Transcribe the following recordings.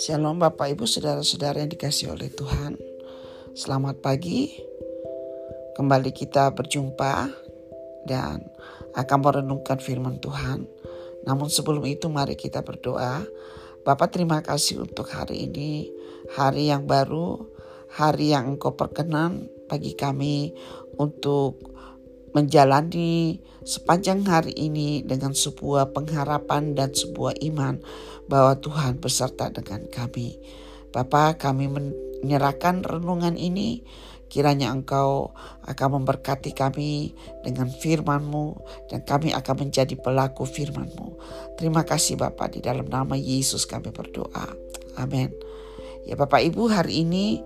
Shalom Bapak Ibu Saudara-saudara yang dikasih oleh Tuhan. Selamat pagi. Kembali kita berjumpa Dan akan merenungkan firman Tuhan. Namun sebelum itu mari kita berdoa. Bapak terima kasih untuk hari ini. Hari yang baru Hari yang engkau perkenan bagi kami Untuk menjalani sepanjang hari ini dengan sebuah pengharapan dan sebuah iman bahwa Tuhan beserta dengan kami. Bapa, kami menyerahkan renungan ini kiranya engkau akan memberkati kami dengan firman-Mu dan kami akan menjadi pelaku firman-Mu. Terima kasih Bapak di dalam nama Yesus kami berdoa. Amin. Ya Bapak Ibu hari ini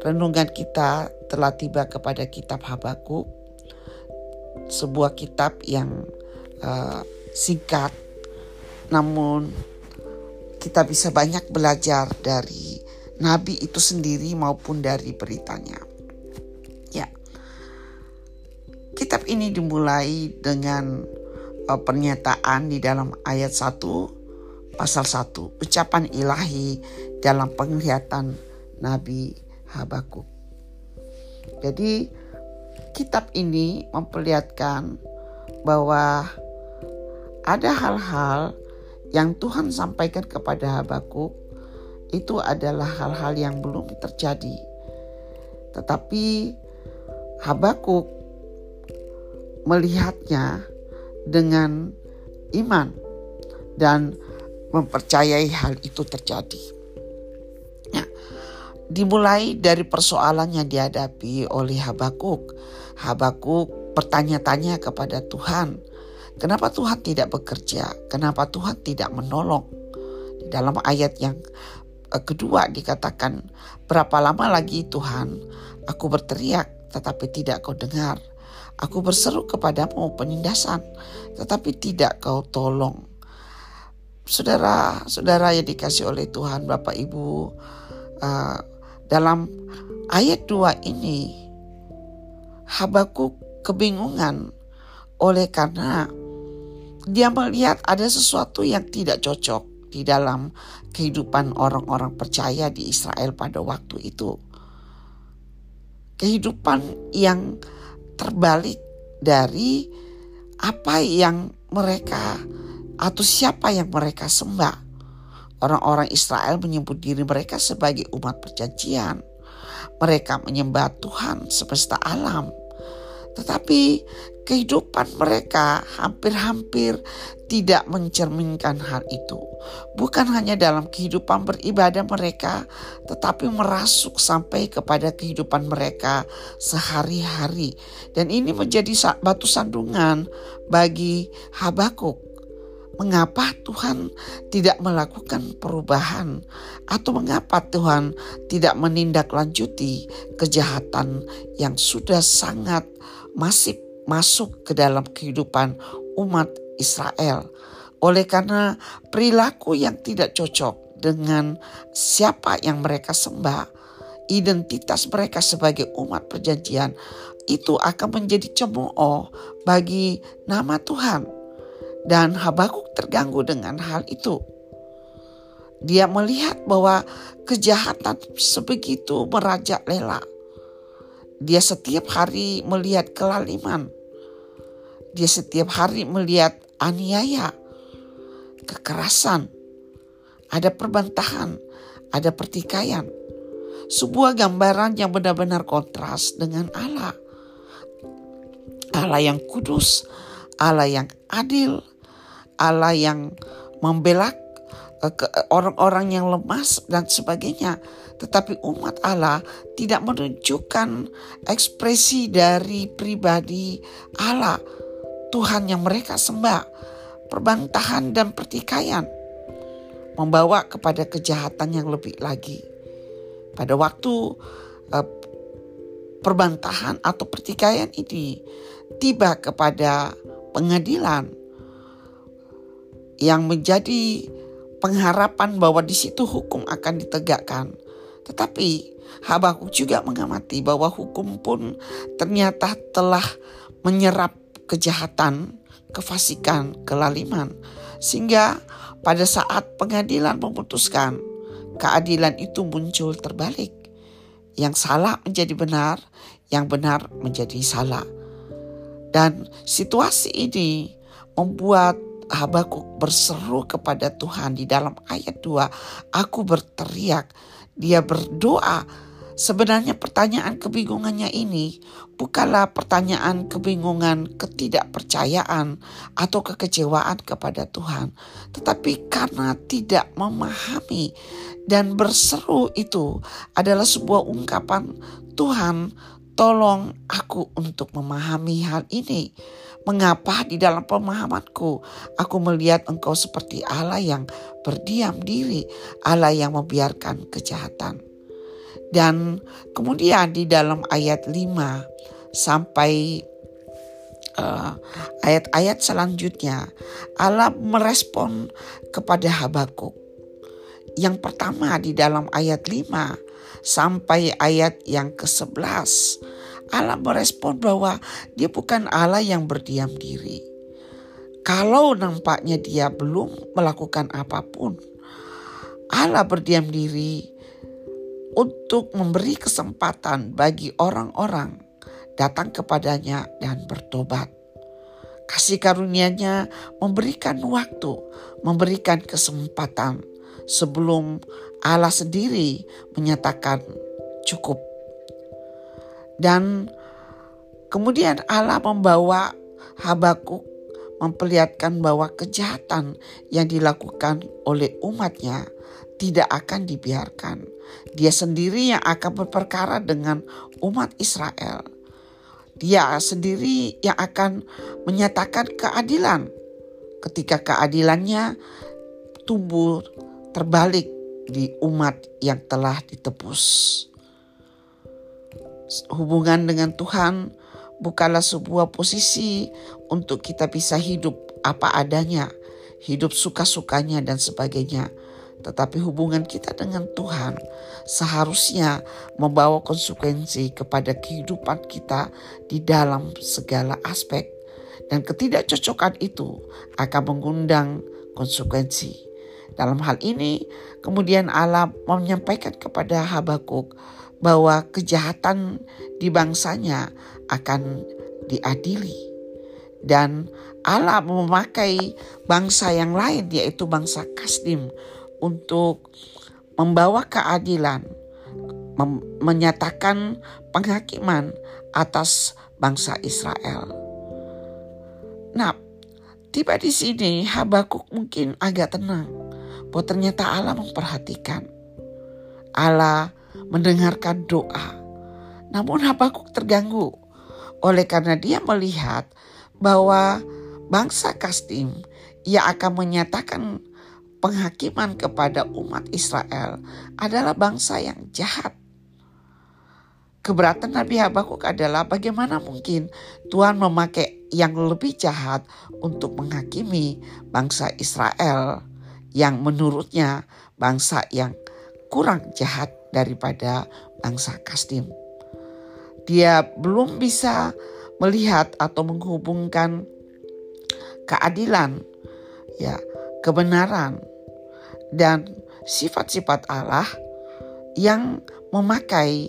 renungan kita telah tiba kepada kitab Habakuk sebuah kitab yang uh, singkat, namun kita bisa banyak belajar dari nabi itu sendiri maupun dari beritanya. Ya, kitab ini dimulai dengan uh, pernyataan di dalam ayat 1 pasal 1 ucapan ilahi dalam penglihatan Nabi Habakuk. Jadi kitab ini memperlihatkan bahwa ada hal-hal yang Tuhan sampaikan kepada Habakuk itu adalah hal-hal yang belum terjadi. Tetapi Habakuk melihatnya dengan iman dan mempercayai hal itu terjadi. Dimulai dari persoalan yang dihadapi oleh Habakuk Habakuk bertanya-tanya kepada Tuhan, kenapa Tuhan tidak bekerja? Kenapa Tuhan tidak menolong? Di dalam ayat yang eh, kedua dikatakan, berapa lama lagi Tuhan aku berteriak tetapi tidak kau dengar. Aku berseru kepadamu penindasan tetapi tidak kau tolong. Saudara-saudara yang dikasih oleh Tuhan Bapak Ibu uh, dalam ayat 2 ini Habakuk kebingungan oleh karena dia melihat ada sesuatu yang tidak cocok di dalam kehidupan orang-orang percaya di Israel pada waktu itu. Kehidupan yang terbalik dari apa yang mereka atau siapa yang mereka sembah. Orang-orang Israel menyebut diri mereka sebagai umat perjanjian. Mereka menyembah Tuhan semesta alam. Tetapi kehidupan mereka hampir-hampir tidak mencerminkan hal itu. Bukan hanya dalam kehidupan beribadah mereka, tetapi merasuk sampai kepada kehidupan mereka sehari-hari. Dan ini menjadi batu sandungan bagi Habakuk mengapa Tuhan tidak melakukan perubahan? Atau mengapa Tuhan tidak menindaklanjuti kejahatan yang sudah sangat masif masuk ke dalam kehidupan umat Israel? Oleh karena perilaku yang tidak cocok dengan siapa yang mereka sembah identitas mereka sebagai umat perjanjian itu akan menjadi cemooh bagi nama Tuhan dan Habakuk terganggu dengan hal itu. Dia melihat bahwa kejahatan sebegitu merajalela. Dia setiap hari melihat kelaliman. Dia setiap hari melihat aniaya, kekerasan, ada perbantahan, ada pertikaian. Sebuah gambaran yang benar-benar kontras dengan Allah. Allah yang kudus, Allah yang adil, Allah yang membela eh, orang-orang yang lemas dan sebagainya. Tetapi umat Allah tidak menunjukkan ekspresi dari pribadi Allah. Tuhan yang mereka sembah. Perbantahan dan pertikaian. Membawa kepada kejahatan yang lebih lagi. Pada waktu uh, perbantahan atau pertikaian ini tiba kepada pengadilan yang menjadi pengharapan bahwa di situ hukum akan ditegakkan. Tetapi Habakuk juga mengamati bahwa hukum pun ternyata telah menyerap kejahatan kefasikan, kelaliman. Sehingga pada saat pengadilan memutuskan, keadilan itu muncul terbalik. Yang salah menjadi benar, yang benar menjadi salah. Dan situasi ini membuat Habakuk berseru kepada Tuhan di dalam ayat 2. Aku berteriak, dia berdoa Sebenarnya pertanyaan kebingungannya ini bukanlah pertanyaan kebingungan ketidakpercayaan atau kekecewaan kepada Tuhan, tetapi karena tidak memahami dan berseru itu adalah sebuah ungkapan Tuhan tolong aku untuk memahami hal ini. Mengapa di dalam pemahamanku aku melihat engkau seperti Allah yang berdiam diri, Allah yang membiarkan kejahatan. Dan kemudian di dalam ayat 5 sampai uh, ayat-ayat selanjutnya Allah merespon kepada Habakuk. Yang pertama di dalam ayat 5 sampai ayat yang ke-11 Allah merespon bahwa dia bukan Allah yang berdiam diri. Kalau nampaknya dia belum melakukan apa pun, Allah berdiam diri untuk memberi kesempatan bagi orang-orang datang kepadanya dan bertobat. Kasih karunia-Nya memberikan waktu, memberikan kesempatan sebelum Allah sendiri menyatakan cukup. Dan kemudian Allah membawa Habakuk memperlihatkan bahwa kejahatan yang dilakukan oleh umatnya tidak akan dibiarkan. Dia sendiri yang akan berperkara dengan umat Israel. Dia sendiri yang akan menyatakan keadilan ketika keadilannya tumbuh terbalik di umat yang telah ditebus. Hubungan dengan Tuhan bukanlah sebuah posisi untuk kita bisa hidup apa adanya, hidup suka-sukanya dan sebagainya tetapi hubungan kita dengan Tuhan seharusnya membawa konsekuensi kepada kehidupan kita di dalam segala aspek. Dan ketidakcocokan itu akan mengundang konsekuensi. Dalam hal ini, kemudian Allah menyampaikan kepada Habakuk bahwa kejahatan di bangsanya akan diadili. Dan Allah memakai bangsa yang lain yaitu bangsa Kasdim untuk membawa keadilan, menyatakan penghakiman atas bangsa Israel. Nah, tiba di sini Habakuk mungkin agak tenang, bahwa ternyata Allah memperhatikan. Allah mendengarkan doa. Namun Habakuk terganggu oleh karena dia melihat bahwa bangsa Kastim ia akan menyatakan penghakiman kepada umat Israel adalah bangsa yang jahat. Keberatan Nabi Habakuk adalah bagaimana mungkin Tuhan memakai yang lebih jahat untuk menghakimi bangsa Israel yang menurutnya bangsa yang kurang jahat daripada bangsa Kasdim. Dia belum bisa melihat atau menghubungkan keadilan ya kebenaran dan sifat-sifat Allah yang memakai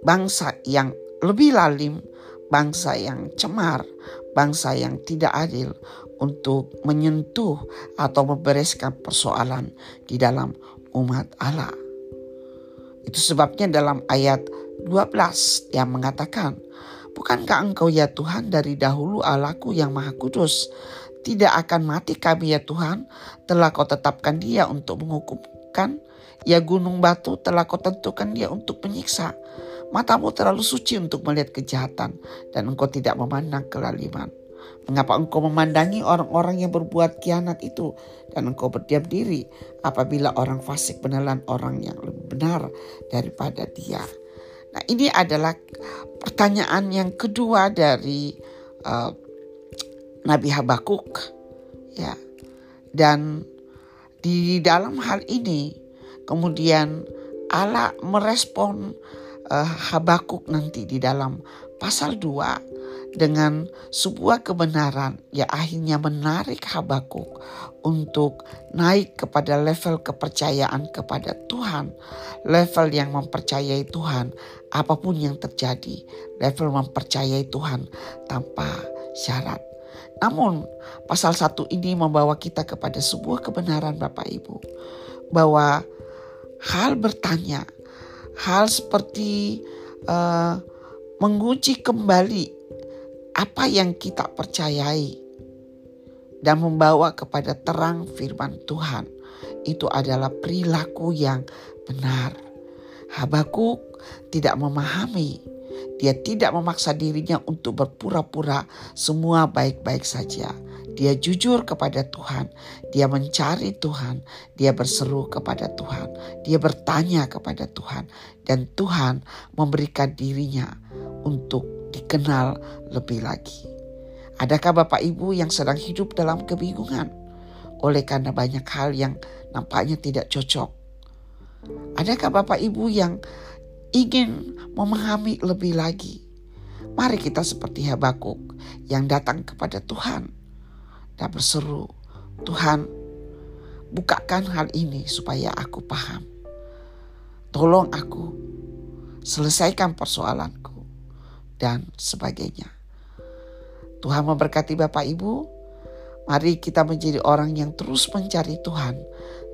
bangsa yang lebih lalim, bangsa yang cemar, bangsa yang tidak adil untuk menyentuh atau membereskan persoalan di dalam umat Allah. Itu sebabnya dalam ayat 12 yang mengatakan, Bukankah engkau ya Tuhan dari dahulu Allahku yang maha kudus tidak akan mati kami ya Tuhan, telah kau tetapkan dia untuk menghukumkan. Ya gunung batu telah kau tentukan dia untuk menyiksa. Matamu terlalu suci untuk melihat kejahatan dan engkau tidak memandang kelaliman. Mengapa engkau memandangi orang-orang yang berbuat kianat itu dan engkau berdiam diri apabila orang fasik menelan orang yang lebih benar daripada dia. Nah ini adalah pertanyaan yang kedua dari uh, Nabi Habakuk ya dan di dalam hal ini kemudian Allah merespon uh, Habakuk nanti di dalam pasal 2 dengan sebuah kebenaran yang akhirnya menarik Habakuk untuk naik kepada level kepercayaan kepada Tuhan, level yang mempercayai Tuhan apa pun yang terjadi, level mempercayai Tuhan tanpa syarat. Namun pasal satu ini membawa kita kepada sebuah kebenaran Bapak Ibu bahwa hal bertanya, hal seperti uh, menguji kembali apa yang kita percayai dan membawa kepada terang firman Tuhan. Itu adalah perilaku yang benar. Habakuk tidak memahami, dia tidak memaksa dirinya untuk berpura-pura semua baik-baik saja. Dia jujur kepada Tuhan, dia mencari Tuhan, dia berseru kepada Tuhan, dia bertanya kepada Tuhan, dan Tuhan memberikan dirinya untuk dikenal lebih lagi. Adakah Bapak Ibu yang sedang hidup dalam kebingungan oleh karena banyak hal yang nampaknya tidak cocok? Adakah Bapak Ibu yang ingin memahami lebih lagi? Mari kita seperti Habakuk yang datang kepada Tuhan dan berseru, Tuhan bukakan hal ini supaya aku paham. Tolong aku selesaikan persoalanku dan sebagainya. Tuhan memberkati Bapak Ibu. Mari kita menjadi orang yang terus mencari Tuhan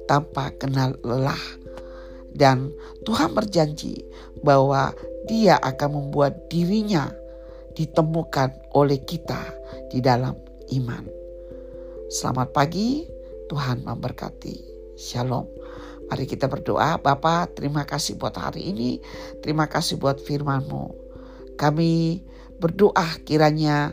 tanpa kenal lelah. Dan Tuhan berjanji bahwa dia akan membuat dirinya ditemukan oleh kita di dalam iman. Selamat pagi, Tuhan memberkati. Shalom. Mari kita berdoa, Bapak terima kasih buat hari ini. Terima kasih buat firman-Mu. Kami berdoa kiranya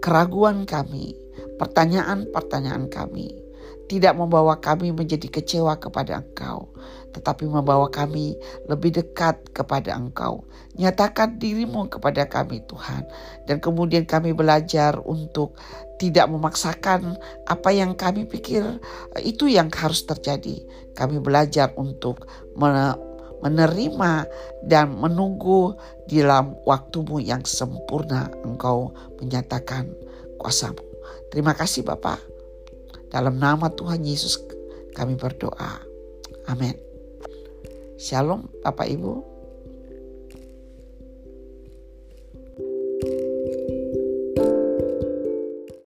keraguan kami, pertanyaan-pertanyaan kami tidak membawa kami menjadi kecewa kepada Engkau, tetapi membawa kami lebih dekat kepada Engkau. Nyatakan dirimu kepada kami Tuhan. Dan kemudian kami belajar untuk tidak memaksakan apa yang kami pikir itu yang harus terjadi. Kami belajar untuk menerima dan menunggu di dalam waktumu yang sempurna engkau menyatakan kuasamu. Terima kasih Bapak. Dalam nama Tuhan Yesus kami berdoa. Amin. Shalom Bapak Ibu.